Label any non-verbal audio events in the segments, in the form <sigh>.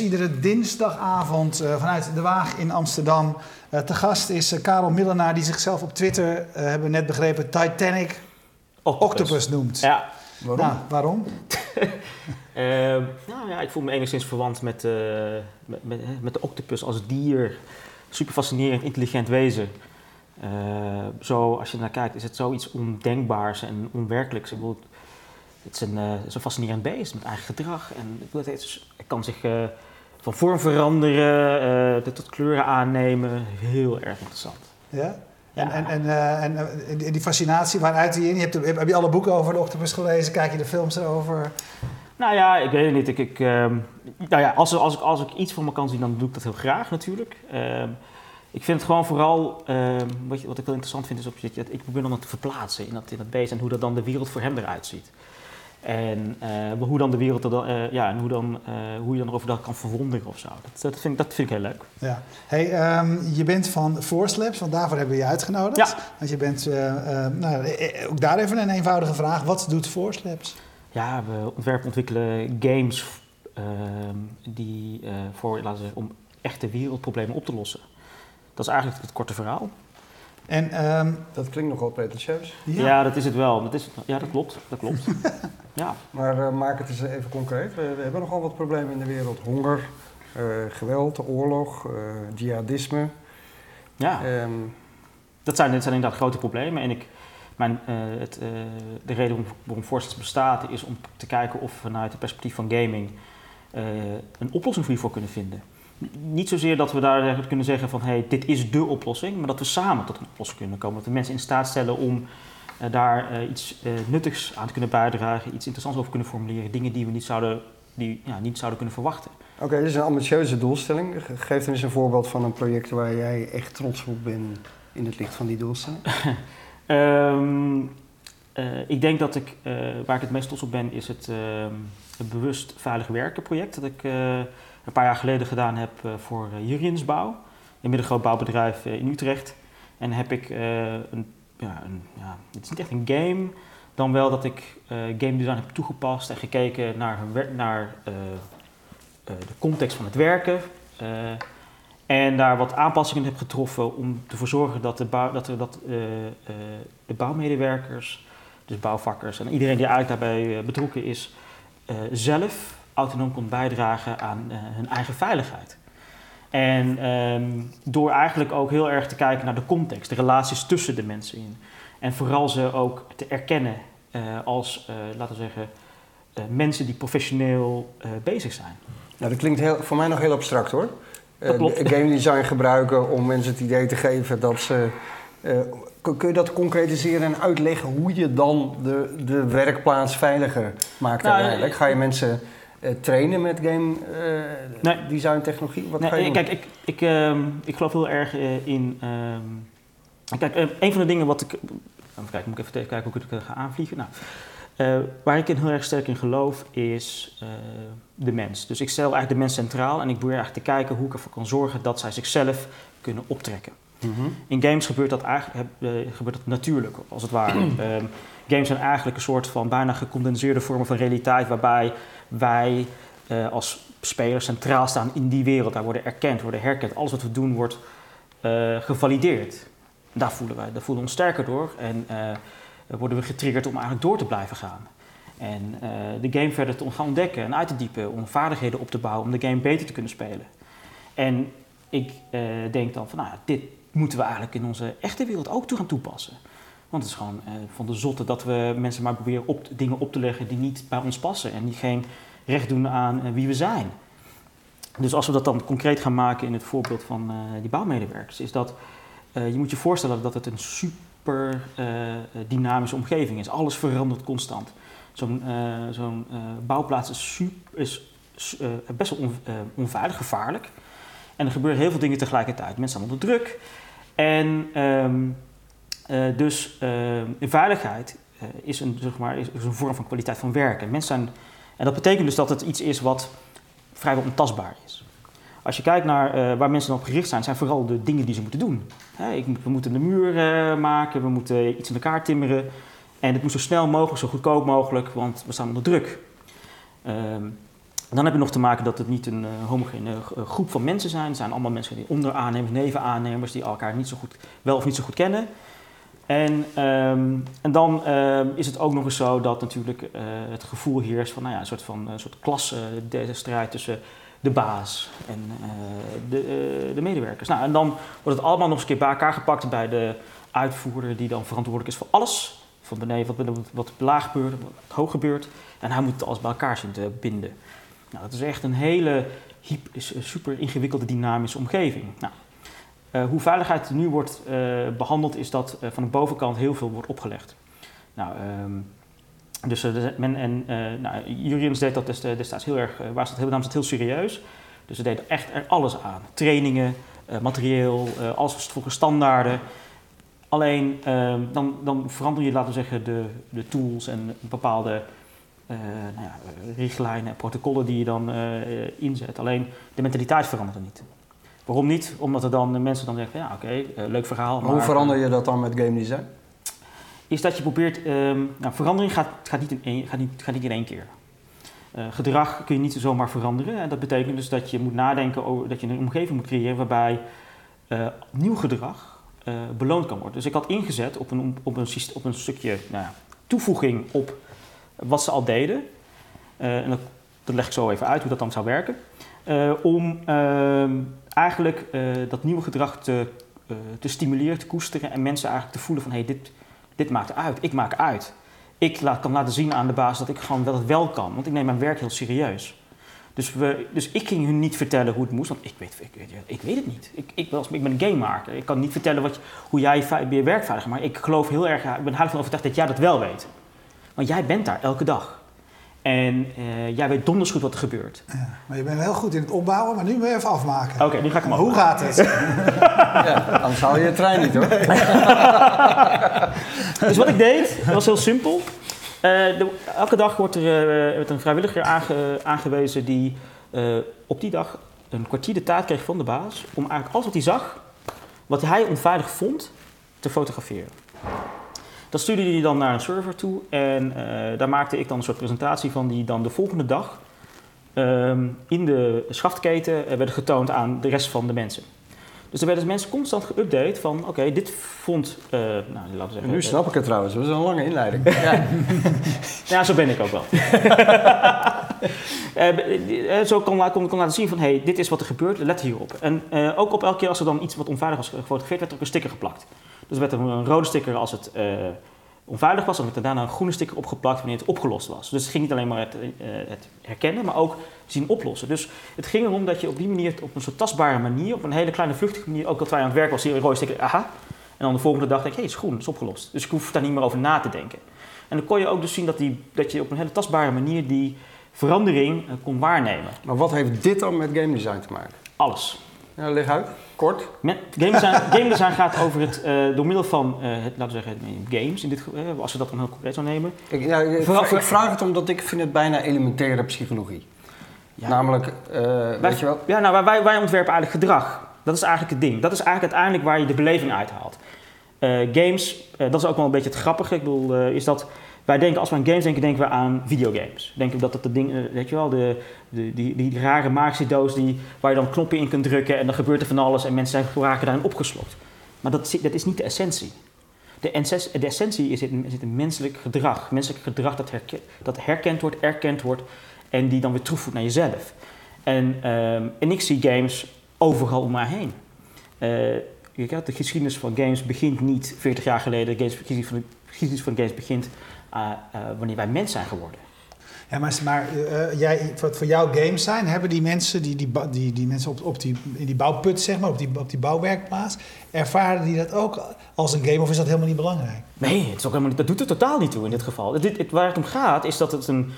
Iedere dinsdagavond uh, vanuit De Waag in Amsterdam. Uh, te gast is uh, Karel Millenaar, die zichzelf op Twitter, hebben net begrepen, Titanic Octopus, Octopus noemt. Ja. Waarom? Nou, waarom? <laughs> nou ja, ik voel me enigszins verwant met, met, met, met, de octopus als dier. Super fascinerend, intelligent wezen. zo, als je naar kijkt, is het zoiets ondenkbaars en onwerkelijks. Ik bedoel, het is een, uh, is een fascinerend beest met eigen gedrag. En het, kan zich uh, van vorm veranderen, uh, tot kleuren aannemen. Heel erg interessant. Ja? ja. En, en, en, en, die fascinatie, waaruit die in? Je hebt, heb je alle boeken over de octopus gelezen? Kijk je de films erover? Nou ja, ik weet het niet. Ik, ik, ehm, nou ja, als, als, ik, als ik iets van me kan zien, dan doe ik dat heel graag natuurlijk. Ehm, ik vind het gewoon vooral, ehm, wat, je, wat ik wel interessant vind, is op, ik probeer dan te verplaatsen in dat, in dat beest en hoe dat dan de wereld voor hem eruit ziet. En uh, hoe dan de wereld, er uh, ja, en hoe, dan, uh, hoe je dan over dat kan verwonderen of zo. Dat, dat, vind, ik, dat vind ik heel leuk. Ja. Hey, um, je bent van Force Labs, want daarvoor hebben we je uitgenodigd. Ja. Want je bent, nou, ook daar even een eenvoudige vraag. Wat doet Force Labs? Ja, we ontwerpen ontwikkelen games ehm, die voor, laten we zeggen, om echte wereldproblemen op te lossen. Dat is eigenlijk het korte verhaal. En, um, dat klinkt nogal pretentieus. Ja. ja, dat is het wel. Dat is Ja, dat klopt. Dat klopt. <laughs> ja. Maar uh, maak het eens even concreet. We, we, hebben nogal wat problemen in de wereld. Honger, uh, geweld, oorlog, uh, jihadisme. Ja, um, dat, zijn, dat zijn inderdaad grote problemen. En ik, mijn, het, de reden waarom Forces bestaat is om te kijken of we vanuit het perspectief van gaming een oplossing voor hiervoor kunnen vinden niet zozeer dat we daar kunnen zeggen van hey, dit is de oplossing, maar dat we samen tot een oplossing kunnen komen. Dat we mensen in staat stellen om uh, daar uh, iets uh, nuttigs aan te kunnen bijdragen, iets interessants over kunnen formuleren, dingen die we niet zouden, die, ja, niet zouden kunnen verwachten. Oké, okay, dit is een ambitieuze doelstelling. Geef dan eens een voorbeeld van een project waar jij echt trots op bent in het licht van die doelstelling. um, <laughs> ik denk dat ik, waar ik het meest trots op ben, is het, ehm, het bewust veilig werken project. Dat ik een paar jaar geleden gedaan heb uh, voor uh, Jurinsbouw, een middelgroot bouwbedrijf uh, in Utrecht. En heb ik een, ja, een, ja, het is niet echt een game, dan wel dat ik game design heb toegepast en gekeken naar, naar de context van het werken. en daar wat aanpassingen heb getroffen om ervoor te zorgen dat de, bouw, dat, er, dat, de bouwmedewerkers, dus bouwvakkers en iedereen die eigenlijk daarbij betrokken is, zelf autonoom kon bijdragen aan uh, hun eigen veiligheid. En um, door eigenlijk ook heel erg te kijken naar de context, de relaties tussen de mensen in. En vooral ze ook te erkennen uh, als, uh, laten we zeggen, mensen die professioneel bezig zijn. Nou, dat klinkt heel, voor mij nog heel abstract hoor. Game design gebruiken om mensen het idee te geven dat ze. kun je dat concretiseren en uitleggen hoe je dan de, de werkplaats veiliger maakt nou, uiteindelijk? Ga je mensen uh, trainen met game uh, nee. design technologie? Wat nee, ga je kijk, ik, ik, uh, ik geloof heel erg in. Ehm, kijk, een van de dingen wat ik. Even kijken, moet ik even kijken hoe ik het ga aanvliegen. Nou, waar ik in heel erg sterk in geloof is de mens. Dus ik stel eigenlijk de mens centraal en ik probeer eigenlijk te kijken hoe ik ervoor kan zorgen dat zij zichzelf kunnen optrekken. -hmm. In games gebeurt dat eigenlijk gebeurt dat natuurlijk, als het ware. um, <clears throat> games zijn eigenlijk een soort van bijna gecondenseerde vormen van realiteit waarbij wij uh, als spelers centraal staan in die wereld. Daar worden erkend, worden herkend. Alles wat we doen wordt uh, gevalideerd. Daar voelen wij, daar voelen we ons sterker door en uh, worden we getriggerd om eigenlijk door te blijven gaan. En de game verder te gaan ontdekken en uit te diepen, om vaardigheden op te bouwen, om de game beter te kunnen spelen. En ik denk dan van, nou, dit moeten we eigenlijk in onze echte wereld ook toe gaan toepassen. Want het is gewoon van de zotte dat we mensen maar proberen op, dingen op te leggen die niet bij ons passen en die geen recht doen aan eh, wie we zijn. Dus als we dat dan concreet gaan maken in het voorbeeld van uh, die bouwmedewerkers, is dat uh, je moet je voorstellen dat het een super dynamische omgeving is. Alles verandert constant. Zo'n bouwplaats is, super, is best wel on, onveilig, gevaarlijk. En er gebeuren heel veel dingen tegelijkertijd. Mensen zijn onder druk. En um, dus in veiligheid is, een, zeg maar, is een vorm van kwaliteit van werken. Mensen zijn en dat betekent dus dat het iets is wat vrijwel ontastbaar is. Als je kijkt naar uh, waar mensen op gericht zijn, zijn vooral de dingen die ze moeten doen. ik, we moeten de muur maken, we moeten iets in elkaar timmeren. En het moet zo snel mogelijk, zo goedkoop mogelijk, want we staan onder druk. Um, dan heb je nog te maken dat het niet een homogene groep van mensen zijn. Het zijn allemaal mensen die onderaannemers, nevenaannemers, die elkaar niet zo goed, wel of niet zo goed kennen. En, ehm, en dan ehm, is het ook nog eens zo dat natuurlijk uh, het gevoel heerst van nou ja, een soort van een soort klassenstrijd tussen de baas en uh, de, uh, de, medewerkers. Nou, en dan wordt het allemaal nog eens een keer bij elkaar gepakt bij de uitvoerder die dan verantwoordelijk is voor alles. Van beneden wat, wat laag gebeurt, wat hoog gebeurt. En hij moet alles bij elkaar zien te binden. Nou, dat is echt een hele super ingewikkelde dynamische omgeving. Nou, uh, hoe veiligheid nu wordt uh, behandeld, is dat uh, van de bovenkant heel veel wordt opgelegd. Nou, um, dus men en nou, Jurians deed dat destijds heel erg, was dat heel, nam het heel serieus. Dus ze deden echt er alles aan. Trainingen, materieel, alles volgens standaarden. Alleen ehm, dan, dan verander je, laten we zeggen, de, de tools en bepaalde nou ja, richtlijnen en protocollen die je dan inzet. Alleen de mentaliteit veranderde niet. Waarom niet? Omdat er dan mensen dan zeggen, ja oké, okay, uh, leuk verhaal. Maar, hoe verander je dat dan met game design? Is dat je probeert, um, nou verandering gaat, gaat, niet in één, gaat, niet, gaat niet in één keer. Uh, gedrag kun je niet zomaar veranderen. En dat betekent dus dat je moet nadenken over dat je een omgeving moet creëren waarbij uh, nieuw gedrag beloond kan worden. Dus ik had ingezet op een, op een, op een stukje nou ja, toevoeging op wat ze al deden. en dat, dat leg ik zo even uit hoe dat dan zou werken. Om ehm, eigenlijk uh, dat nieuwe gedrag te, uh, te stimuleren, te koesteren en mensen eigenlijk te voelen van hey, dit, dit maakt uit, ik maak uit. Ik laat, kan laten zien aan de baas dat ik gewoon wel het wel kan, want ik neem mijn werk heel serieus. Dus, we, dus ik ging hun niet vertellen hoe het moest, want ik weet, ik, ik weet het niet. Ik, ik, ik ben een gamemaker. Ik kan niet vertellen wat, hoe jij je werk veilig maakt. Ik geloof heel erg, ik ben heilig van overtuigd dat jij dat wel weet. Want jij bent daar elke dag. En uh, jij weet donders goed wat er gebeurt. Ja, maar je bent heel goed in het opbouwen, maar nu moet je even afmaken. Oké, nu ga ik Maar hoe gaat het? <laughs> ja, anders haal je je trein niet hoor. <laughs> dus wat ik deed, was heel simpel. Uh, de, elke dag wordt er uh, werd een vrijwilliger aange, aangewezen die op die dag een kwartier de tijd kreeg van de baas om eigenlijk alles wat hij zag, wat hij onveilig vond, te fotograferen. Dat stuurde hij dan naar een server toe en uh, daar maakte ik dan een soort presentatie van die dan de volgende dag um, in de schaftketen uh, werd getoond aan de rest van de mensen. Dus er werden mensen constant geüpdate van, oké, okay, dit vond, uh, nou, laten we zeggen... Nu snap ik het trouwens, dat is een lange inleiding. <laughs> ja. ja, zo ben ik ook wel. <laughs> zo kon, kon, kon laten zien van, hey, dit is wat er gebeurt, let hierop. En ook op elke keer als er dan iets wat onveilig was gefotografeerd, werd er ook een sticker geplakt. Dus werd er een rode sticker als het onveilig was, en werd er daarna een groene sticker opgeplakt wanneer het opgelost was. Dus het ging niet alleen maar het, het, herkennen, maar ook zien oplossen. Dus het ging erom dat je op die manier, op een soort tastbare manier, op een hele kleine vluchtige manier, ook dat wij aan het werk was, een rode sticker, aha. En dan de volgende dag denk ik, hé, hey, het is groen, het is opgelost. Dus ik hoef daar niet meer over na te denken. En dan kon je ook dus zien dat, die, dat je op een hele tastbare manier die verandering uh, kon waarnemen. Maar wat heeft dit dan met game design te maken? Alles. Ja, leg uit. Kort. Met, game, design, <laughs> game design gaat over het, uh, door middel van, uh, het, laten we zeggen, games, in dit, als we dat dan heel concreet zou nemen. Ik, ja, ik, ik, vraag het omdat ik vind het bijna elementaire psychologie. Ja. Namelijk, wij, weet je wel? Ja, nou, wij, wij ontwerpen eigenlijk gedrag. Dat is eigenlijk het ding. Dat is eigenlijk uiteindelijk waar je de beleving uithaalt. games, dat is ook wel een beetje het grappige, ik bedoel, is dat wij denken, als we aan games denken, denken we aan videogames. Denken dat dat de ding, weet je wel, de, de, die, die rare magische doos die, waar je dan knoppen in kunt drukken en dan gebeurt er van alles en mensen zijn raken daarin opgeslokt. Maar dat, dat is niet de essentie. De, de essentie is in, zit in menselijk gedrag. Menselijk gedrag dat, herken, dat herkend wordt, erkend wordt en die dan weer terugvoert naar jezelf. En, en ik zie games overal om mij heen. Uh, de geschiedenis van games begint niet 40 jaar geleden. De geschiedenis van, de geschiedenis van games begint uh, uh, wanneer wij mens zijn geworden. Maar, maar uh, jij, wat voor jou games zijn, hebben die mensen, die, die, die, die mensen op, op die, in die bouwput, zeg maar, op die, op die bouwwerkplaats, ervaren die dat ook als een game of is dat helemaal niet belangrijk? Nee, het is ook helemaal dat doet er totaal niet toe in dit geval. Dit, het, waar het om gaat is dat, het een,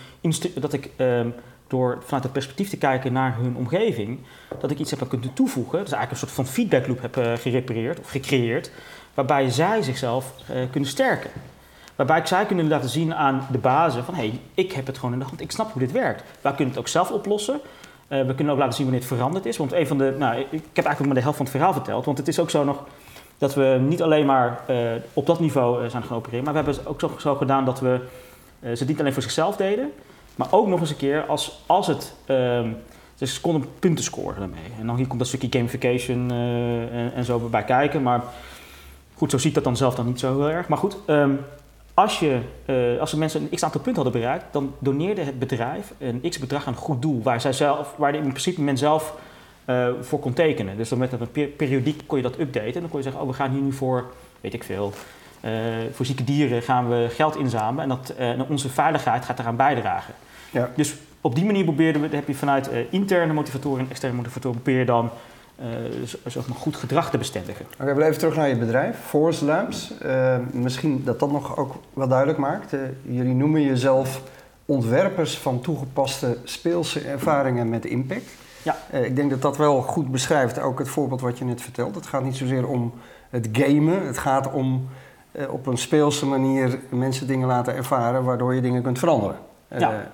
dat ik um, door vanuit het perspectief te kijken naar hun omgeving, dat ik iets heb kunnen toevoegen. Is eigenlijk een soort van feedbackloop heb uh, gerepareerd of gecreëerd, waarbij zij zichzelf uh, kunnen sterken. Waarbij ik zij kunnen laten zien aan de bazen van hé, hey, ik heb het gewoon in de hand, ik snap hoe dit werkt. Wij kunnen het ook zelf oplossen. Uh, we kunnen ook laten zien wanneer het veranderd is. Want een van de, nou, ik heb eigenlijk maar de helft van het verhaal verteld. Want het is ook zo nog dat we niet alleen maar uh, op dat niveau uh, zijn gaan opereren. Maar we hebben het ook zo, gedaan dat we ze niet alleen voor zichzelf deden. Maar ook nog eens een keer als, als het... dus ze konden punten scoren daarmee. En dan hier komt dat stukje gamification eh, en, en zo bij kijken. Maar goed, zo ziet dat dan zelf dan niet zo heel erg. Maar goed, ehm, als, je, eh, als de mensen een x aantal punten hadden bereikt, dan doneerde het bedrijf een x bedrag aan een goed doel. Waar, zij zelf, waar in principe men zelf eh, voor kon tekenen. Dus dan met een per- periodiek kon je dat updaten. En dan kon je zeggen, oh we gaan hier nu voor, weet ik veel... eh, voor zieke dieren gaan we geld inzamelen en, dat, en onze veiligheid gaat eraan bijdragen. Ja. Dus op die manier probeerden we, heb je vanuit interne motivatoren en externe motivatoren probeer je dan zeg maar goed gedrag te bestendigen. Oké, we even terug naar je bedrijf, Force Labs. Eh, misschien dat dat nog ook wel duidelijk maakt. Eh, jullie noemen jezelf ontwerpers van toegepaste speelse ervaringen met impact. Ja. Eh, ik denk dat dat wel goed beschrijft, ook het voorbeeld wat je net vertelt. Het gaat niet zozeer om het gamen, het gaat om eh, op een speelse manier mensen dingen laten ervaren waardoor je dingen kunt veranderen. Eh, Ja.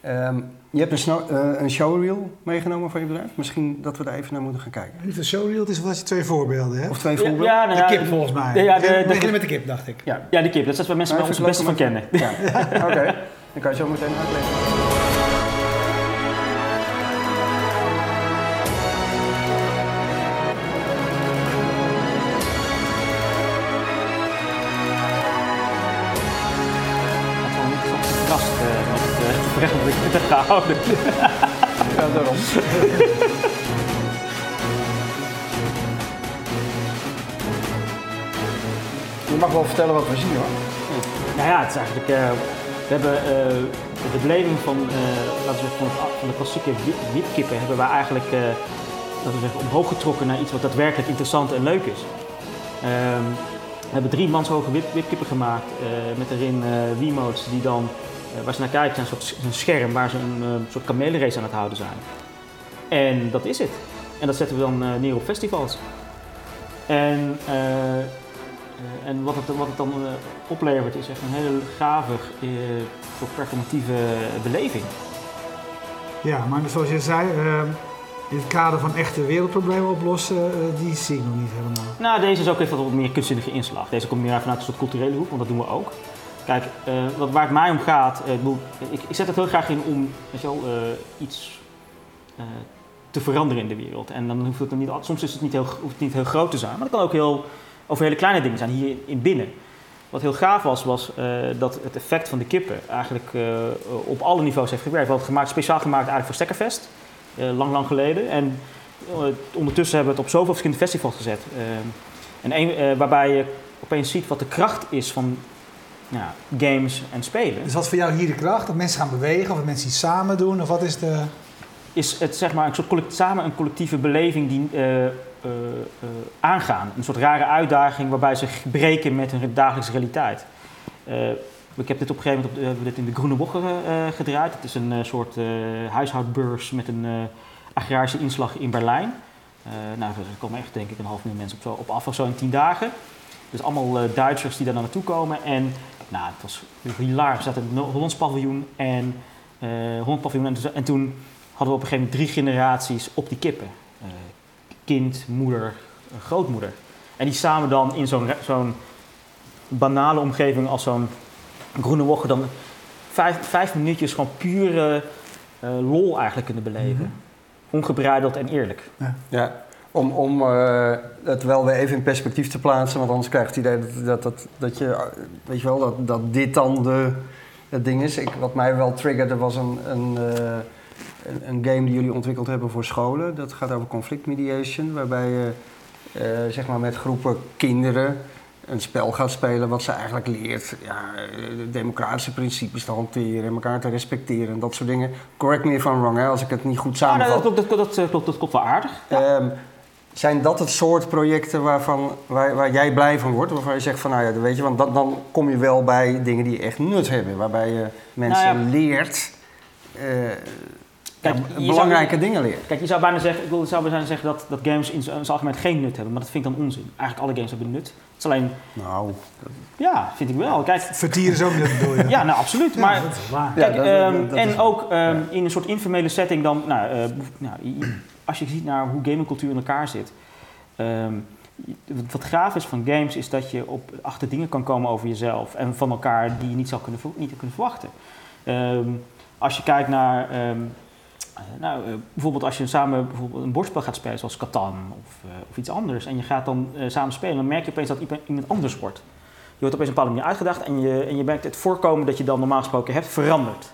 ehm, je hebt een, snow- eh, een showreel meegenomen van je bedrijf. Misschien dat we daar even naar moeten gaan kijken. Niet een showreel, het is wel dat je twee voorbeelden hebt. Of twee voorbeelden. ja, nou De kip volgens mij. Ja, ja, de- we de- beginnen met de kip, dacht ik. Ja, Ja, die kip. Dat is waar mensen bij ons het beste van kennen. Ja, <laughs> oké. Dan kan je zo meteen uitleggen. Met het uh, gehouden. Ja, daarom. Je mag wel vertellen wat we zien hoor. Nou ja, het is eigenlijk. eh, we hebben eh, de beleving van, eh, laten we zeggen, van, het- van de klassieke wipkippen hebben wij eigenlijk laten we zeggen, omhoog getrokken naar iets wat daadwerkelijk interessant en leuk is. Ehm, we hebben drie manshoge wip, wipkippen gemaakt met erin Wiimotes die dan, waar ze naar kijken, zijn een soort een scherm waar ze een eh, soort kamelenrace aan het houden zijn. En dat is het. En dat zetten we dan eh, neer op festivals. En eh, eh, en wat het, wat het dan eh, oplevert is echt een hele gave, eh, soort performatieve beleving. Ja, maar zoals je zei, eh, in het kader van echte wereldproblemen oplossen, eh, die zie ik nog niet helemaal. Nou, deze is ook even wat meer kunstzinnige inslag. Deze komt meer vanuit een soort culturele hoek, want dat doen we ook. Kijk, eh, wat, waar het mij om gaat, eh, ik, bedoel, ik, ik zet het heel graag in om eh, iets te veranderen in de wereld. En dan hoeft het niet, soms is het niet heel, hoeft het niet heel groot te zijn, maar het kan ook heel, over hele kleine dingen zijn, hier in binnen. Wat heel gaaf was, was dat het effect van de kippen eigenlijk op alle niveaus heeft gewerkt. We hadden het gemaakt, speciaal gemaakt eigenlijk voor Stekkerfest, lang, lang geleden. En ondertussen hebben we het op zoveel verschillende festivals gezet. En een, waarbij je opeens ziet wat de kracht is van ja, games en spelen. Dus wat voor jou hier de kracht? Dat mensen gaan bewegen of dat mensen iets samen doen? Of wat is de... Is het zeg maar een soort collect- samen een collectieve beleving die eh, eh, eh, aangaan. Een soort rare uitdaging waarbij ze breken met hun dagelijkse realiteit. Ik heb dit op een gegeven moment op, we dit in de Groene eh, gedraaid. Het is een soort huishoudbeurs met een agrarische inslag in Berlijn. Nou, er komen echt denk ik een half miljoen mensen op, zo, op af of zo in tien dagen. Dus allemaal Duitsers die daar naartoe komen. En nou, het was hilarisch. We zaten in het Hollands paviljoen en eh Holland paviljoen. En, toen- en toen hadden we op een gegeven moment drie generaties op die kippen. Eh, kind, moeder, eh, grootmoeder. En die samen dan in zo'n zo'n banale omgeving als zo'n groene woche dan vijf, vijf minuutjes gewoon pure eh, lol eigenlijk kunnen beleven. Ongebreideld en eerlijk. Ja, om, om eh, het wel weer even in perspectief te plaatsen, want anders krijg je het idee dat, dat, dat, dat je, eh, weet je wel, dat, dat dit dan de, het ding is. Ik, wat mij wel triggerde was een, een, eh, een, een game die jullie ontwikkeld hebben voor scholen. Dat gaat over conflict mediation, waarbij je zeg maar met groepen kinderen een spel gaat spelen wat ze eigenlijk leert. Ja, de democratische principes te hanteren en elkaar te respecteren en dat soort dingen. Correct me if I'm wrong, hè, als ik het niet goed samenvat. dat, klopt, dat, dat, dat, klopt, dat klopt wel aardig. Ehm, zijn dat het soort projecten waarvan, waar, waar jij blij van wordt? Waarvan je zegt van, nou ja, weet je, want dan, dan kom je wel bij dingen die echt nut hebben. Waarbij je mensen Nou ja. leert, eh, Kijk, ja, je zou- belangrijke dingen leert. Kijk, je zou bijna zeggen, ik zou bijna zeggen dat, dat games in zijn algemeen geen nut hebben, maar dat vind ik dan onzin. Eigenlijk alle games hebben nut. Het is alleen, Nou, ja, vind ik wel. Kijk, Vertieren is ook niet bedoel je? <laughs> ja, nou absoluut. Maar Ja, dat is waar. Ja, Kijk, dat- ehm, dat- dat en is- ook ehm, ja. in een soort informele setting dan, nou, eh, behoef- nou, als je ziet naar hoe gamingcultuur in elkaar zit. ehm, wat- gaaf is van games is dat je op achter dingen kan komen over jezelf en van elkaar die je niet zou kunnen, niet kunnen verwachten. Ehm, als je kijkt naar, ehm, nou, bijvoorbeeld als je samen bijvoorbeeld een bordspel gaat spelen, zoals Catan of, of iets anders, en je gaat dan samen spelen, dan merk je opeens dat iemand anders wordt. Je wordt opeens op een bepaalde manier uitgedacht en je, en je merkt het voorkomen dat je dan normaal gesproken hebt veranderd.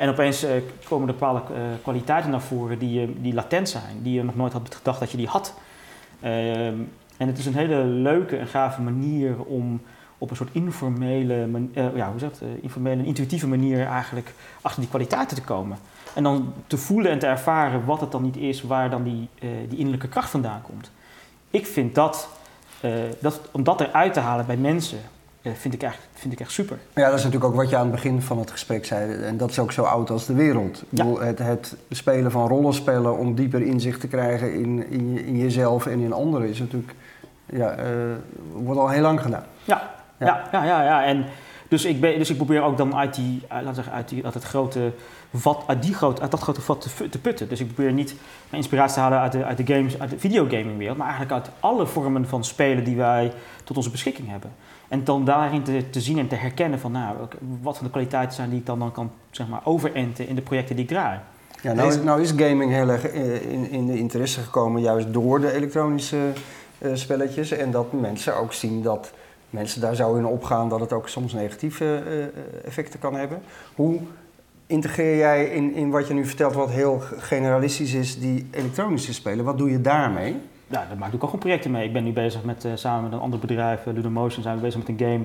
En opeens komen er bepaalde kwaliteiten naar voren die, die latent zijn, die je nog nooit had gedacht dat je die had. Ehm, en het is een hele leuke en gave manier om op een soort informele, ja, hoe zeg uh, informele, intuïtieve manier eigenlijk achter die kwaliteiten te komen. En dan te voelen en te ervaren wat het dan niet is, waar dan die, die innerlijke kracht vandaan komt. Ik vind dat, dat om dat eruit te halen bij mensen, vind, ik echt, vind ik echt super. Ja, dat is natuurlijk ook wat je aan het begin van het gesprek zei. En dat is ook zo oud als de wereld. Ja. Het, het, spelen van rollenspellen om dieper inzicht te krijgen in, in, in jezelf en in anderen is natuurlijk ja, uh, wordt al heel lang gedaan. Ja, ja, ja, ja. ja, En dus ik, ben, dus ik probeer ook dan uit, die, laten zeggen, uit, die, uit, het grote vat, uit, die groot, uit dat grote vat te, te, putten. Dus ik probeer niet mijn inspiratie te halen uit de, uit de games, uit de videogamingwereld, maar eigenlijk uit alle vormen van spelen die wij tot onze beschikking hebben. En dan daarin te, te zien en te herkennen van nou, wat van de kwaliteiten zijn die ik dan, dan kan zeg maar, overenten in de projecten die ik draai. Ja, nou, is, nou is gaming heel erg eh, in, in de interesse gekomen juist door de elektronische uh, spelletjes. En dat mensen ook zien dat mensen daar zo in opgaan dat het ook soms negatieve uh, effecten kan hebben. Hoe integreer jij in, in wat je nu vertelt, wat heel generalistisch is, die elektronische spelen? Wat doe je daarmee? Daar maak ik ook gewoon projecten mee. Ik ben nu bezig met, samen met een ander bedrijf, Ludomotion, zijn we bezig met een game.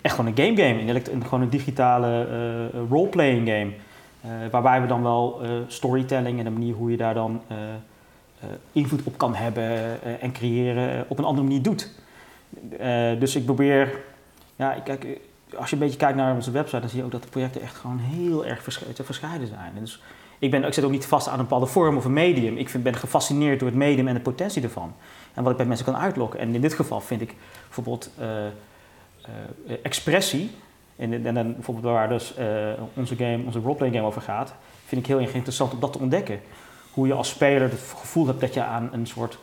Echt gewoon een game game, een, gewoon een digitale roleplaying game. waarbij we dan wel storytelling en de manier hoe je daar dan eh, invloed op kan hebben eh, en creëren op een andere manier doet. Eh, dus ik probeer, ja, kijk, als je een beetje kijkt naar onze website, dan zie je ook dat de projecten echt gewoon heel erg verscheiden zijn. Dus ik, ben, ik zit ook niet vast aan een bepaalde vorm of een medium. Ik vind, ben gefascineerd door het medium en de potentie ervan. En wat ik bij mensen kan uitlokken. En in dit geval vind ik bijvoorbeeld expressie, en, en, dan bijvoorbeeld waar dus onze, game, onze roleplaying game over gaat, vind ik heel interessant om dat te ontdekken hoe je als speler het gevoel hebt dat je aan een soort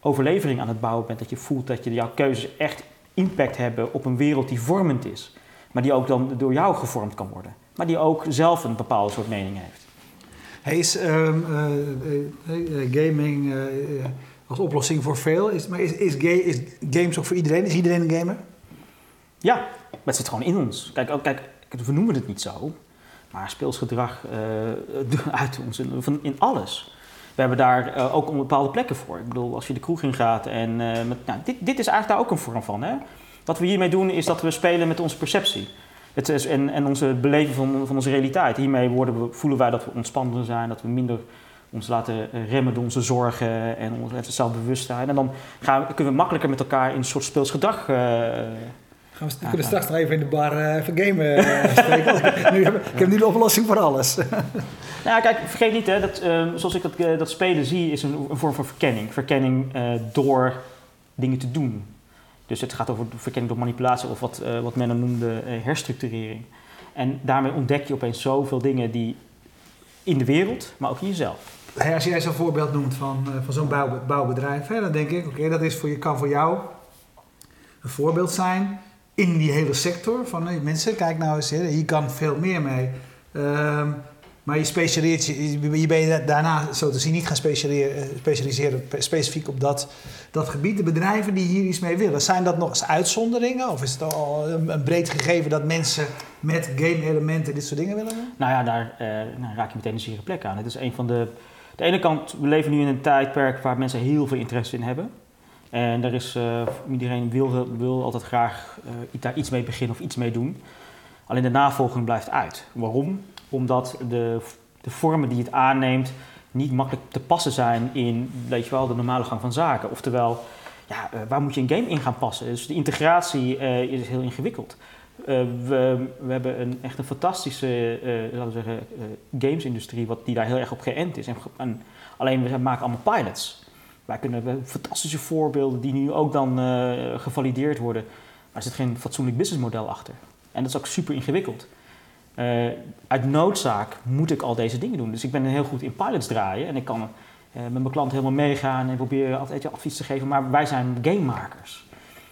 overlevering aan het bouwen bent. Dat je voelt dat je, jouw keuzes echt impact hebben op een wereld die vormend is. Maar die ook dan door jou gevormd kan worden. Maar die ook zelf een bepaalde soort mening heeft. Hey, is um, uh, gaming als oplossing voor veel? Is, maar is, games ook voor iedereen? Is iedereen een gamer? Ja, maar het zit gewoon in ons. Kijk, we noemen het niet zo. Maar speelsgedrag <laughs> uh, uit ons in, in alles. We hebben daar ook bepaalde plekken voor. Ik bedoel, als je de kroeg in gaat en met, nou, dit, dit is eigenlijk daar ook een vorm van. Hè? Wat we hiermee doen is dat we spelen met onze perceptie. Het is, en, en onze beleving van, van onze realiteit. Hiermee worden we, voelen wij dat we ontspannender zijn, dat we minder ons laten remmen door onze zorgen en ons zelfbewustzijn. En dan gaan, kunnen we makkelijker met elkaar in een soort speelsgedrag Gaan we, kunnen straks nog even in de bar uh, even gamen uh, spreken. <laughs> nu heb, ik heb nu de oplossing voor alles. <laughs> nou kijk, vergeet niet, hè, dat, uh, zoals ik dat, dat spelen zie, is een, een vorm van verkenning. Verkenning door dingen te doen. Dus het gaat over verkenning door manipulatie of wat, wat men dan noemde herstructurering. En daarmee ontdek je opeens zoveel dingen die in de wereld, maar ook in jezelf. Als jij zo'n voorbeeld noemt van, van zo'n bouw, bouwbedrijf, hè, dan denk ik, oké, dat is voor je, kan voor jou een voorbeeld zijn in die hele sector. Van mensen, kijk nou eens, hier kan veel meer mee. Um, maar je specialiseert je, je ben je daarna zo te zien niet gaan specialiseren, specialiseren specifiek op dat, dat gebied. De bedrijven die hier iets mee willen, zijn dat nog eens uitzonderingen? Of is het al een, breed gegeven dat mensen met game-elementen dit soort dingen willen? Nou ja, daar uh, nou, raak je meteen een zere plek aan. Het is een van de. De ene kant, we leven nu in een tijdperk waar mensen heel veel interesse in hebben. En daar is, uh, iedereen wil, wil altijd graag uh, daar iets mee beginnen of iets mee doen. Alleen de navolging blijft uit. Waarom? Omdat de, de vormen die het aanneemt niet makkelijk te passen zijn in weet je wel, de normale gang van zaken. Oftewel, ja, uh, waar moet je een game in gaan passen? Dus de integratie is heel ingewikkeld. we, we, hebben een, echt een fantastische laten we zeggen, gamesindustrie wat, die daar heel erg op geënt is. En, en alleen we maken allemaal pilots. Wij kunnen fantastische voorbeelden die nu ook dan uh, gevalideerd worden. Maar er zit geen fatsoenlijk businessmodel achter. En dat is ook super ingewikkeld. Uh, uit noodzaak moet ik al deze dingen doen. Dus ik ben heel goed in pilots draaien en ik kan uh, met mijn klant helemaal meegaan en proberen altijd advies te geven. Maar wij zijn gamemakers.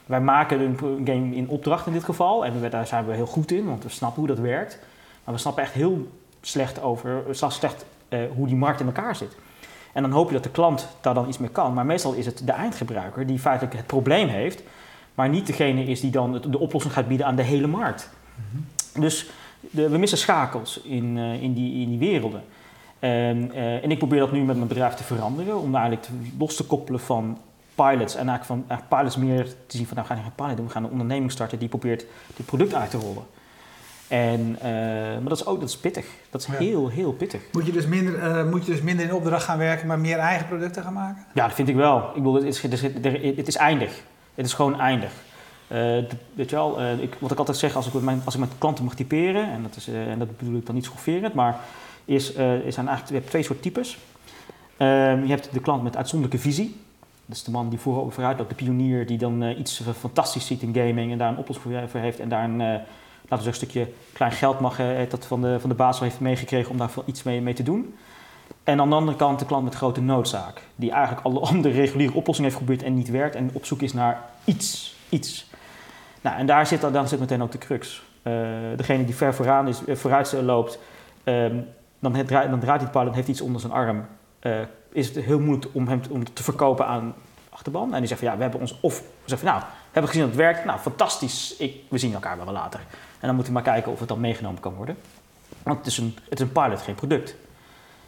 Wij maken een game in opdracht in dit geval en daar zijn we heel goed in, want we snappen hoe dat werkt. Maar we snappen echt heel slecht over, slecht uh, hoe die markt in elkaar zit. En dan hoop je dat de klant daar dan iets mee kan. Maar meestal is het de eindgebruiker die feitelijk het probleem heeft, maar niet degene is die dan de oplossing gaat bieden aan de hele markt. Mhm. Dus de, we missen schakels in, uh, in, die, in die werelden. En, uh, en ik probeer dat nu met mijn bedrijf te veranderen, om eigenlijk te, los te koppelen van pilots. En eigenlijk van eigenlijk pilots meer te zien van, nou we gaan geen pilot doen, we gaan een onderneming starten die probeert dit product uit te rollen. En, uh, maar dat is ook dat is pittig. Dat is heel, heel pittig. Moet je, dus minder, uh, moet je dus minder in opdracht gaan werken, maar meer eigen producten gaan maken? Ja, dat vind ik wel. Ik bedoel, het is, het is eindig. Het is gewoon eindig. Uh, weet je wel, ik, wat ik altijd zeg als ik met, mijn, als ik met klanten mag typeren, en dat, is, en dat bedoel ik dan niet schofferend, maar is, is je hebt twee soort types. Ehm, je hebt de klant met uitzonderlijke visie. Dat is de man die vooruit loopt, de pionier die dan iets fantastisch ziet in gaming en daar een oplossing voor heeft en daar een laten stukje klein geld mag, dat van de, van de baas heeft meegekregen om daar iets mee, mee te doen. En aan de andere kant de klant met grote noodzaak, die eigenlijk alle <laughs> andere reguliere oplossingen heeft geprobeerd en niet werkt en op zoek is naar iets. iets. Nou, en daar zit dan, zit meteen ook de crux. Uh, degene die ver vooraan is, uh, vooruit loopt, um, dan, het, dan draait hij paal en heeft iets onder zijn arm. Uh, is het heel moeilijk om hem te, om te verkopen aan achterban. En die zegt van ja, we hebben ons of we zeggen van nou, we hebben gezien dat het werkt. Nou, fantastisch. Ik, we zien elkaar wel later. En dan moeten we maar kijken of het dan meegenomen kan worden. Want het is een, het is een pilot, geen product.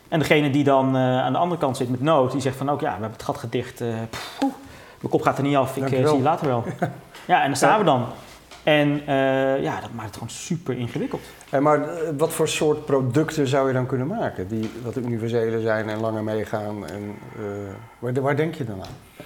En degene die dan uh, aan de andere kant zit met nood, die zegt van ook ja, we hebben het gat gedicht. Uh, mijn kop gaat er niet af, ik zie je later wel. <laughs> ja, en dan staan we dan. En ja, dat maakt het gewoon super ingewikkeld. Hey, maar wat voor soort producten zou je dan kunnen maken? Die wat universele zijn en langer meegaan. En, waar, waar denk je dan aan?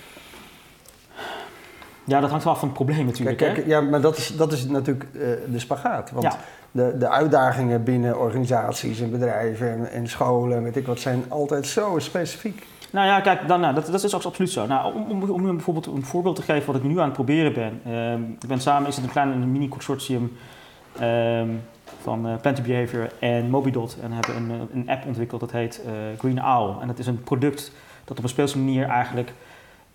Ja, dat hangt wel af van het probleem natuurlijk. Kijk, ja, maar dat is, dat is natuurlijk de spagaat. Want de, de uitdagingen binnen organisaties en bedrijven en, en scholen, weet ik wat, zijn altijd zo specifiek. Nou ja, kijk, dan, nou, dat, dat is ook absoluut zo. Nou, om, om, bijvoorbeeld een voorbeeld te geven wat ik nu aan het proberen ben. Uh, ik ben samen, is het een klein mini-consortium uh, van uh, Behavior en Mobidot. En hebben een, een app ontwikkeld dat heet Green Owl. En dat is een product dat op een speelse manier eigenlijk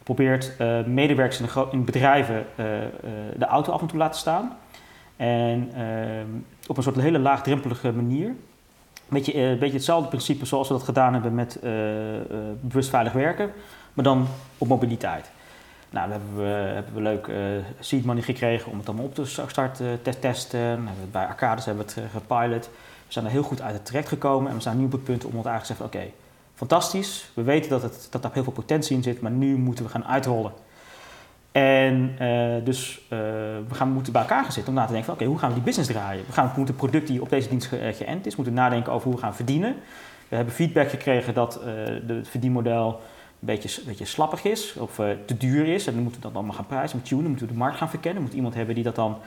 probeert medewerkers in, in bedrijven de auto af en toe laten staan. En ehm, op een soort hele laagdrempelige manier. Een beetje, een beetje hetzelfde principe zoals we dat gedaan hebben met bewust veilig werken, maar dan op mobiliteit. Nou, dan hebben we, hebben leuk seed money gekregen om het allemaal op te starten, te testen. Bij Arcades hebben we het gepilot. We zijn er heel goed uit het terecht gekomen en we zijn nu op het punt om het eigenlijk te zeggen: oké, fantastisch. We weten dat, het, dat daar heel veel potentie in zit, maar nu moeten we gaan uitrollen. En uh, dus uh, we gaan, moeten bij elkaar gaan zitten om na te denken oké, hoe gaan we die business draaien? We gaan moeten het product die op deze dienst eh, geënt is, moeten nadenken over hoe we gaan verdienen. We hebben feedback gekregen dat het verdienmodel een beetje, een beetje slappig is of te duur is. En dan moeten we dat allemaal gaan prijzen, moeten tunen, moeten we de markt gaan verkennen. Moet iemand hebben die dat dan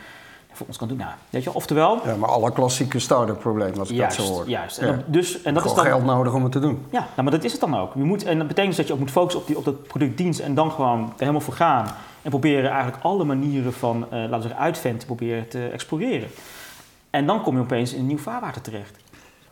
voor ons kan doen. Nou, weet je, oftewel... Ja, maar alle klassieke start-up problemen, als ik juist, dat zo hoor. Juist, en, dus, en dat is dan... geld nodig om het te doen. Ja, nou, maar dat is het dan ook. Je moet, en dat betekent dus dat je ook moet focussen op, die, op dat productdienst en dan gewoon er helemaal voor gaan. En proberen eigenlijk alle manieren van, uh, laten we zeggen, uitventen proberen te exploreren. En dan kom je opeens in een nieuw vaarwater terecht.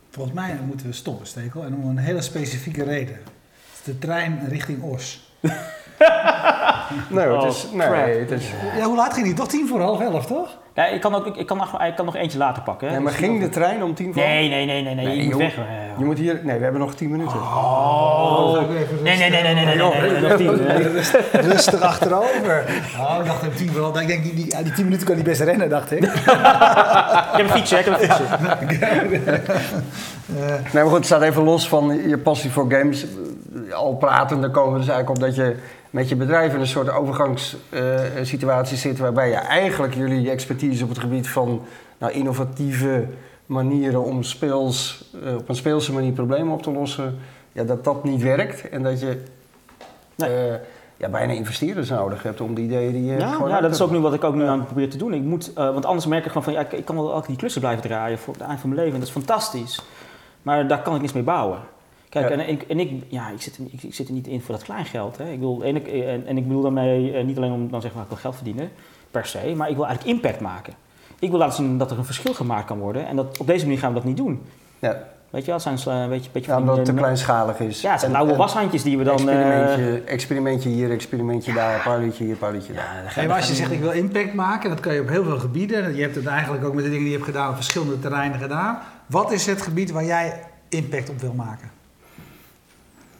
Volgens mij moeten we stoppen, Stekel, en om een hele specifieke reden. Het is de trein richting Os. <laughs> nee, het is, oh, nee, het is... Ja, hoe laat ging die? Toch tien voor half elf, toch? Ja, ik kan, ook, ik, kan nog, ik kan nog eentje later pakken. Hè. Ja, maar ging de trein om tien voor? Nee, nee, nee, nee, nee, nee je moet weg. Je moet hier, nee, we hebben nog tien minuten. Oh, oh. nee, nee, nee, nee, nee, nee, nee, nog tien. Rustig achterover. Oh, ik dacht tien voor half. Ik denk, die, die, die tien minuten kan hij best rennen, dacht ik. <laughs> ik heb een fietsje, ik heb een fietsje. <laughs> nee, maar goed, het staat even los van je passie voor games. Al praten, dan komen we dus eigenlijk op dat je met je bedrijf in een soort overgangssituatie zit, waarbij je eigenlijk jullie expertise op het gebied van nou, innovatieve manieren om speels, uh, op een speelse manier problemen op te lossen, ja, dat dat niet werkt en dat je nee. uh, ja, bijna investeerders nodig hebt om die ideeën die je ja, ja, dat is ook nu wat ik ook nu aan het proberen te doen. Ik moet, want anders merk ik gewoon van ja, ik, ik kan wel elke die klussen blijven draaien voor het eind van mijn leven en dat is fantastisch. Maar daar kan ik niets mee bouwen. Kijk, en, ik, en ik, ja, ik, zit er, ik, ik, zit er niet in voor dat kleingeld. Hè. Ik wil, en, ik, en, en ik bedoel daarmee uh, niet alleen om dan ik wil geld verdienen, per se, maar ik wil eigenlijk impact maken. Ik wil laten zien dat er een verschil gemaakt kan worden en dat, op deze manier gaan we dat niet doen. Ja. Weet je wel, zijn een beetje, beetje ja, omdat het te kleinschalig is. Ja, het zijn oude washandjes die we dan... Experimentje, experimentje hier, experimentje daar, pilotje hier, daar. Ja, hey, maar als je zegt ik wil impact maken, dat kan je op heel veel gebieden. Je hebt het eigenlijk ook met de dingen die je hebt gedaan op verschillende terreinen gedaan. Wat is het gebied waar jij impact op wil maken?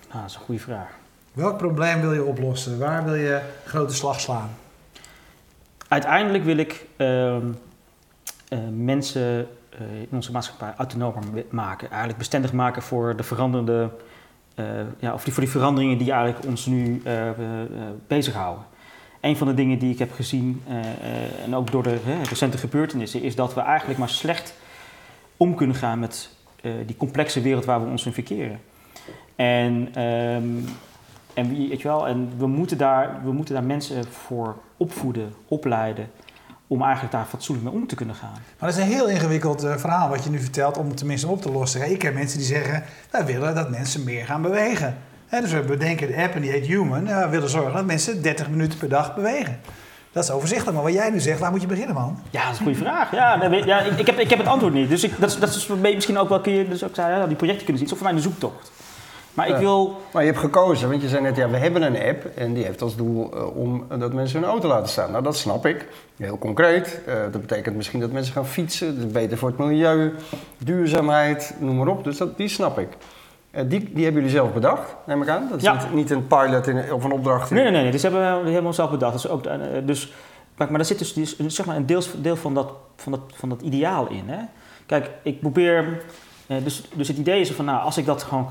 Ah, dat is een goede vraag. Welk probleem wil je oplossen? Waar wil je grote slag slaan? Uiteindelijk wil ik uh, uh, mensen uh, in onze maatschappij autonomer maken. Eigenlijk bestendig maken voor de veranderende, uh, ja, of die, voor die veranderingen die eigenlijk ons nu bezighouden. Een van de dingen die ik heb gezien, en ook door de recente gebeurtenissen, is dat we eigenlijk maar slecht om kunnen gaan met die complexe wereld waar we ons in verkeren. En, um, en, weet je wel, en we, moeten daar, we moeten daar mensen voor opvoeden, opleiden om eigenlijk daar fatsoenlijk mee om te kunnen gaan. Maar dat is een heel ingewikkeld uh, verhaal wat je nu vertelt om het tenminste op te lossen. Ik heb mensen die zeggen, wij willen dat mensen meer gaan bewegen. dus we bedenken de app en die heet Human. En we willen zorgen dat mensen 30 minuten per dag bewegen. Dat is overzichtelijk, maar wat jij nu zegt, waar moet je beginnen, man? Ja, dat is een goede vraag. Ja, ja ik, ik, heb, ik heb het antwoord niet. Dus ik, dat, is, dat is misschien ook wel, kun je dus ook zeggen, ja, die projecten kunnen zien. Het is voor mij een zoektocht. Maar ik wil... Maar je hebt gekozen, want je zei net, ja, we hebben een app en die heeft als doel uh, om dat mensen hun auto laten staan. Nou, dat snap ik. Heel concreet. Uh, dat betekent misschien dat mensen gaan fietsen, dat is beter voor het milieu, duurzaamheid, noem maar op. Dus dat, die snap ik. Uh, die, die hebben jullie zelf bedacht, neem ik aan? Dat is ja. niet, niet, een pilot in, of een opdracht? In. Nee, nee, nee, nee. Dus hebben we helemaal zelf bedacht. Dus ook, dus, maar, maar daar zit dus, dus, zeg maar een deel, deel van, dat, van, dat, van dat ideaal in. Hè? Kijk, ik probeer uh, dus, dus het idee is van, nou, als ik dat gewoon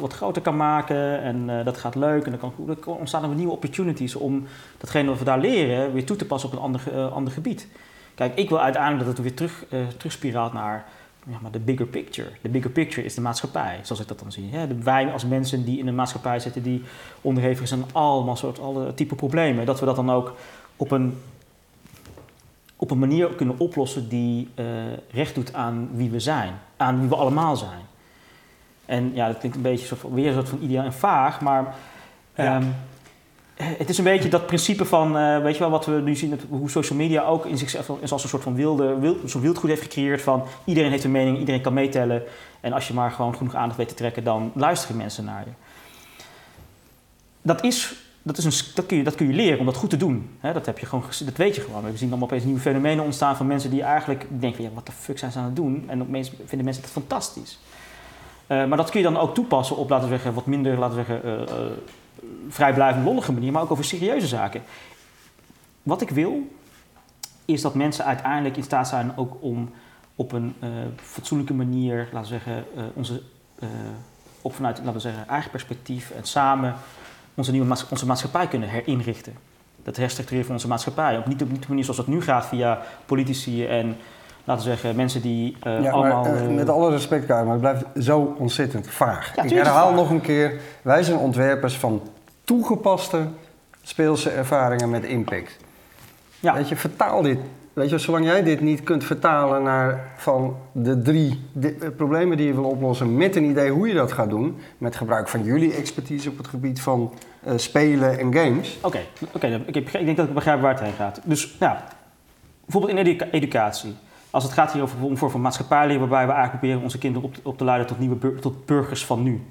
wat groter kan maken en uh, dat gaat leuk en dan, kan, ontstaan er nieuwe opportunities om datgene wat we daar leren weer toe te passen op een ander, uh, ander gebied. Kijk, ik wil uiteindelijk dat het weer terug, terugspiraalt naar ja, maar de bigger picture. De bigger picture is de maatschappij, zoals ik dat dan zie. de, wij als mensen die in een maatschappij zitten die onderhevig zijn aan allemaal soort, alle type problemen, dat we dat dan ook op een op een manier kunnen oplossen die recht doet aan wie we zijn, aan wie we allemaal zijn. En ja, dat klinkt een beetje soort weer een soort van ideaal en vaag, maar ja. um, het is een beetje dat principe van, uh, weet je wel, wat we nu zien, hoe social media ook in zichzelf als een soort van wilde, wild, zo'n wildgoed heeft gecreëerd van iedereen heeft een mening, iedereen kan meetellen en als je maar gewoon genoeg aandacht weet te trekken, dan luisteren mensen naar je. Dat is dat, is een, dat, kun je, dat kun je leren om dat goed te doen. dat, heb je gewoon, dat weet je gewoon. We zien allemaal opeens nieuwe fenomenen ontstaan van mensen die eigenlijk denken: ja, wat de fuck zijn ze aan het doen? En opeens vinden mensen het fantastisch. Uh, maar dat kun je dan ook toepassen op, laten we zeggen, wat minder, laten we zeggen, uh, uh, vrijblijvend lollige manier, maar ook over serieuze zaken. Wat ik wil, is dat mensen uiteindelijk in staat zijn ook om op een fatsoenlijke manier, laten we zeggen, onze, op vanuit, laten we zeggen, eigen perspectief en samen onze, nieuwe onze maatschappij kunnen herinrichten. Dat herstructureren van onze maatschappij. Ook niet op, niet de manier zoals dat nu gaat via politici en laten we zeggen, mensen die uh, ja, allemaal... Maar, uh, met alle respect, Karin, maar het blijft zo ontzettend vaag. Ja, ik herhaal nog een keer, wij zijn ontwerpers van toegepaste speelse ervaringen met impact. Ja. Weet je, vertaal dit Weet je, zolang jij dit niet kunt vertalen naar van de drie de problemen die je wil oplossen met een idee hoe je dat gaat doen, met gebruik van jullie expertise op het gebied van uh, spelen en games. Oké, oké, ik, denk dat ik begrijp waar het heen gaat. Dus ja, bijvoorbeeld in educa educatie. Als het gaat hier over een vorm van maatschappijleer, waarbij we eigenlijk proberen onze kinderen op, te leiden tot nieuwe tot burgers van nu.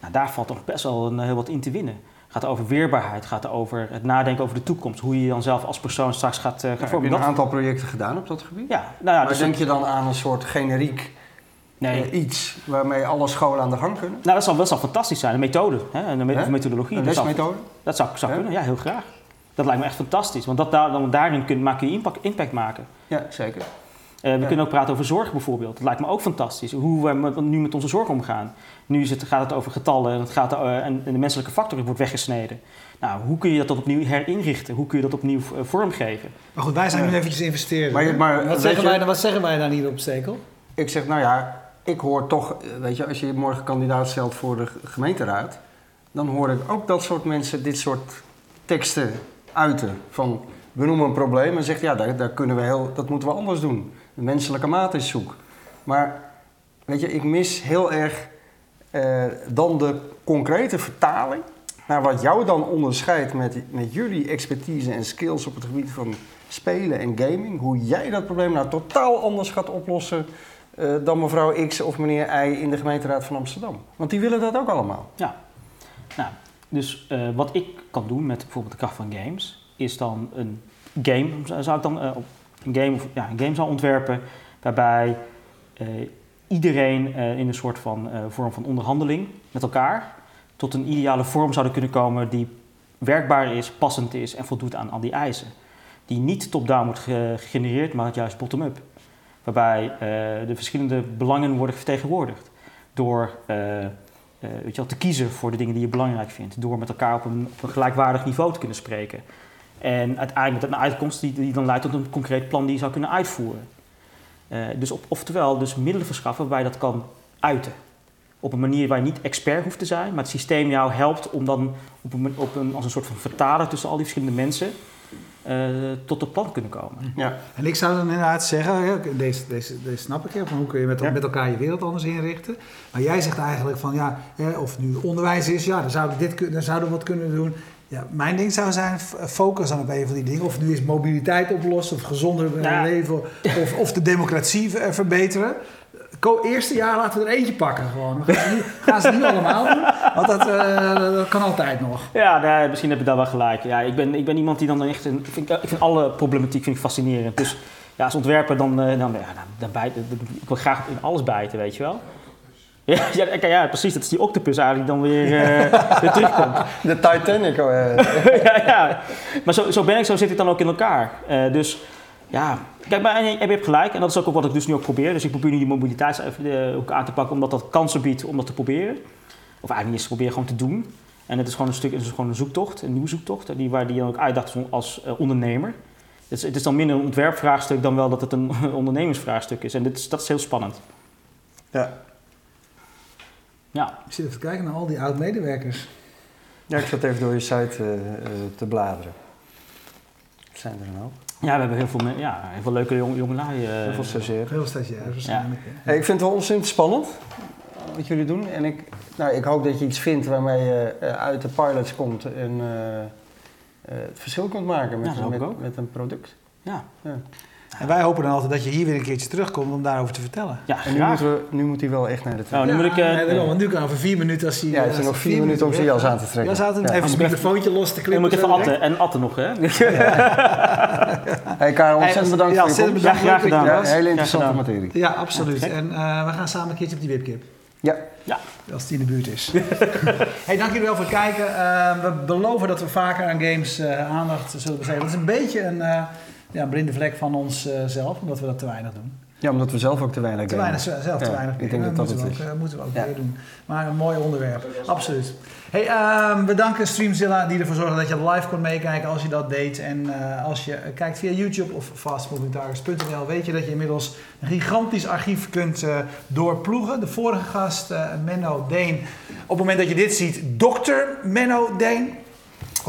Nou, daar valt toch best wel een, heel wat in te winnen gaat over weerbaarheid, gaat over het nadenken over de toekomst. Hoe je dan zelf als persoon straks gaat, uh, gaat vormen. Heb je een aantal projecten gedaan op dat gebied? Ja. Nou ja maar dus denk je dan aan een soort generiek nee. Uh, iets waarmee alle scholen aan de gang kunnen? Nou, dat zou, dat zou fantastisch zijn. Een methode, hè? een ja? methodologie. Een lesmethode? Dat zou, zou kunnen, ja, heel graag. Dat lijkt me echt fantastisch, want dat, dan, daarin kun, maak je impact, impact maken. Ja, zeker. Uh, we kunnen ook praten over zorg bijvoorbeeld. Dat lijkt me ook fantastisch. Hoe we met, nu met onze zorg omgaan. Nu is het, gaat het over getallen en, het gaat, uh, en de menselijke factor wordt weggesneden. Nou, hoe kun je dat opnieuw herinrichten? Hoe kun je dat opnieuw uh, vormgeven? Maar goed, wij zijn nu eventjes investeren. Maar, maar, wat, zeggen wij, wat zeggen wij dan hier op Stekel? Ik zeg, nou ja, ik hoor toch, weet je, als je morgen kandidaat stelt voor de gemeenteraad, dan hoor ik ook dat soort mensen dit soort teksten uiten. Van, we noemen een probleem en zegt, ja, daar, daar kunnen we heel, dat moeten we anders doen. Menselijke maat is zoek. Maar weet je, ik mis heel erg uh, dan de concrete vertaling naar wat jou dan onderscheidt met, met jullie expertise en skills op het gebied van spelen en gaming. Hoe jij dat probleem nou totaal anders gaat oplossen uh, dan mevrouw X of meneer Y in de gemeenteraad van Amsterdam? Want die willen dat ook allemaal. Ja, nou, dus uh, wat ik kan doen met bijvoorbeeld de kracht van games, is dan een game, zou ik dan een game, ja, een game ontwerpen waarbij iedereen in een soort van vorm van onderhandeling met elkaar tot een ideale vorm zouden kunnen komen die werkbaar is, passend is en voldoet aan al die eisen. Die niet top-down wordt gegenereerd, maar juist bottom-up. Waarbij de verschillende belangen worden vertegenwoordigd. Door weet je wel, te kiezen voor de dingen die je belangrijk vindt. Door met elkaar op een gelijkwaardig niveau te kunnen spreken. En uiteindelijk met een uitkomst die, die dan leidt tot een concreet plan die je zou kunnen uitvoeren. dus op, oftewel, dus middelen verschaffen waarbij je dat kan uiten op een manier waar je niet expert hoeft te zijn, maar het systeem jou helpt om dan op een, op een, als een soort van vertaler tussen al die verschillende mensen uh, tot het plan kunnen komen. Ja. En ik zou dan inderdaad zeggen, deze, deze, deze snap ik, van hoe kun je met, met elkaar je wereld anders inrichten. Maar jij zegt eigenlijk van ja, of nu onderwijs is, ja, dan zouden we dit dan zouden we wat kunnen doen. Ja, mijn ding zou zijn, focus dan op een van die dingen. Of nu is mobiliteit oplossen, of gezonder leven, of, of de democratie verbeteren eerste jaar laten we er eentje pakken gewoon. Gaan ze, gaan ze niet <laughs> allemaal doen, want dat, uh, dat, kan altijd nog. Ja, nee, misschien heb je daar wel gelijk. Ja, ik, ben, ik ben iemand die dan echt... Een, vind, ik vind alle problematiek vind ik fascinerend. Dus ja, als ontwerper dan, dan, ja, dan, dan ik wil graag in alles bijten, weet je wel. Ja, <laughs> ja, ja, precies. Dat is die octopus eigenlijk die dan weer, uh, weer terugkomt. <laughs> De Titanic. <laughs> ja, ja. Maar zo, zo ben ik, zo zit ik dan ook in elkaar. Uh, dus ja, kijk, maar je hebt gelijk. En dat is ook wat ik dus nu ook probeer. Dus ik probeer nu die mobiliteit ook aan te pakken, omdat dat kansen biedt om dat te proberen. Of eigenlijk niet eens proberen, gewoon te doen. En het is gewoon een stuk, het is gewoon een zoektocht, een nieuwe zoektocht, die, waar die dan ook uitdacht als ondernemer. Het is, het is, dan minder een ontwerpvraagstuk dan wel dat het een ondernemingsvraagstuk is. En dit is, dat is heel spannend. Ja. Ja. Ik zit even te kijken naar al die oud-medewerkers. Ja, ik zat even door je site uh, uh, te bladeren. zijn er een hoop. Ja, we hebben heel veel, ja, heel veel leuke jong, jongelui. Uh, heel veel stagiaires. Heel veel stagiaires waarschijnlijk. Ja. ik vind het wel ontzettend spannend wat jullie doen. En ik, nou, ik hoop dat je iets vindt waarmee je uit de pilots komt en uh, het verschil kunt maken met, ja, met, met, een product. Ja. ja. En wij hopen dan altijd dat je hier weer een keertje terugkomt om daarover te vertellen. Ja, en nu, moet, we, nu moet hij wel echt naar de trap. Oh, nu moet ik... Uh, nee, want nu kan over vier minuten als hij... Ja, het is nog vier, minuten om zijn jas aan te trekken. Jas aan te trekken, even zijn microfoontje los te klippen. Je moet even atten. En atten nog, hè? <laughs> hey Karel, ontzettend bedankt voor je komst. Ja, graag gedaan. Ja, hele interessante materie. Ja, absoluut. En uh, we gaan samen een keertje op die webkip. Ja. Ja. Als die in de buurt is. <laughs> hey, dank jullie wel voor het kijken. Uh, we beloven dat we vaker aan games uh, aandacht zullen besteden. Dat is een beetje een ja, een blinde vlek van onszelf, zelf, omdat we dat te weinig doen. Ja, omdat we zelf ook te weinig Te weinig, zelf te weinig. Ik denk dat dat, het ook, moeten we ook weer doen. Maar een mooi onderwerp, absoluut. Hey, uh, we danken Streamzilla die ervoor zorgde dat je live kon meekijken als je dat deed. En uh, als je kijkt via YouTube of fastmovingtargets.nl weet je dat je inmiddels een gigantisch archief kunt uh, doorploegen. De vorige gast, Menno Deen. Op het moment dat je dit ziet, dokter Menno Deen.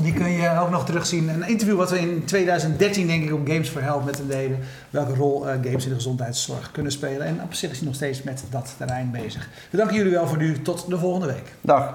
Die kun je ook nog terugzien. Een interview wat we in 2013 denk ik op Games for Health met hem deden. Welke rol uh, games in de gezondheidszorg kunnen spelen. En op zich is hij nog steeds met dat terrein bezig. We danken jullie wel voor nu. Tot de volgende week. Dag.